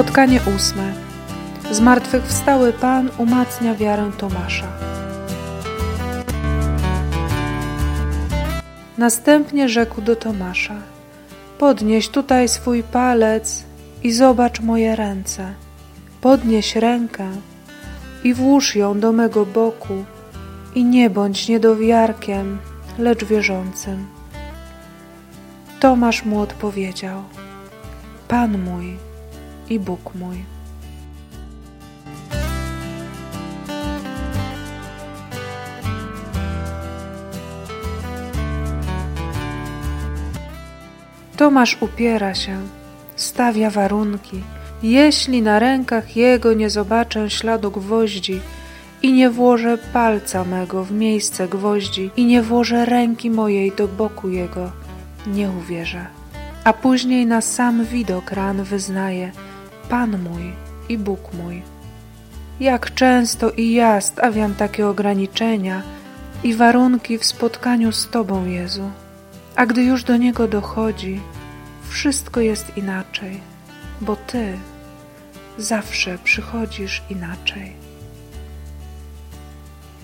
Spotkanie ósme. Zmartwychwstały Pan umacnia wiarę Tomasza. Następnie rzekł do Tomasza: Podnieś tutaj swój palec i zobacz moje ręce. Podnieś rękę i włóż ją do mego boku i nie bądź niedowiarkiem, lecz wierzącym. Tomasz mu odpowiedział: Pan mój i Bóg mój. Tomasz upiera się, stawia warunki. Jeśli na rękach jego nie zobaczę śladu gwoździ i nie włożę palca mego w miejsce gwoździ i nie włożę ręki mojej do boku jego, nie uwierzę. A później na sam widok ran wyznaje Pan mój i Bóg mój. Jak często i ja stawiam takie ograniczenia i warunki w spotkaniu z Tobą, Jezu. A gdy już do Niego dochodzi, wszystko jest inaczej, bo Ty zawsze przychodzisz inaczej.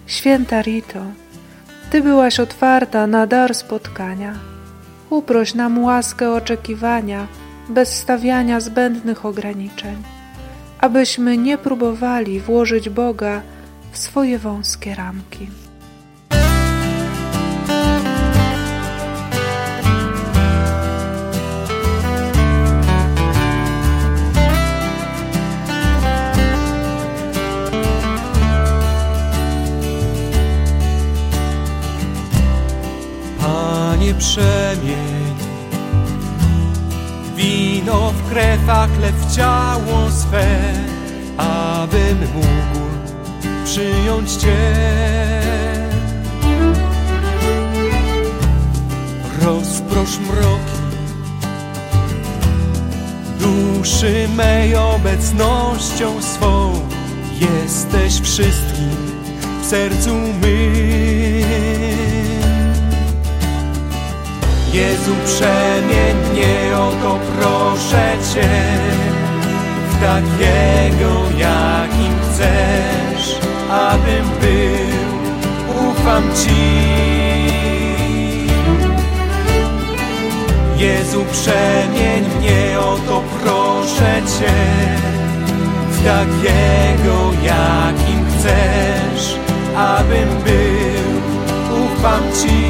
Święta Rito, Ty byłaś otwarta na dar spotkania. Uproś nam łaskę oczekiwania, bez stawiania zbędnych ograniczeń, abyśmy nie próbowali włożyć Boga w swoje wąskie ramki. Panie przemień Wino w krew, a chleb w ciało swe Abym mógł przyjąć Cię. Rozprosz mroki Duszy mej obecnością swą. Jesteś wszystkim w sercu mym. Jezu przemień mnie, W takiego, jakim chcesz, abym był. Ufam Ci. Jezu przemień mnie, o to proszę Cię W takiego, jakim chcesz, abym był. Ufam Ci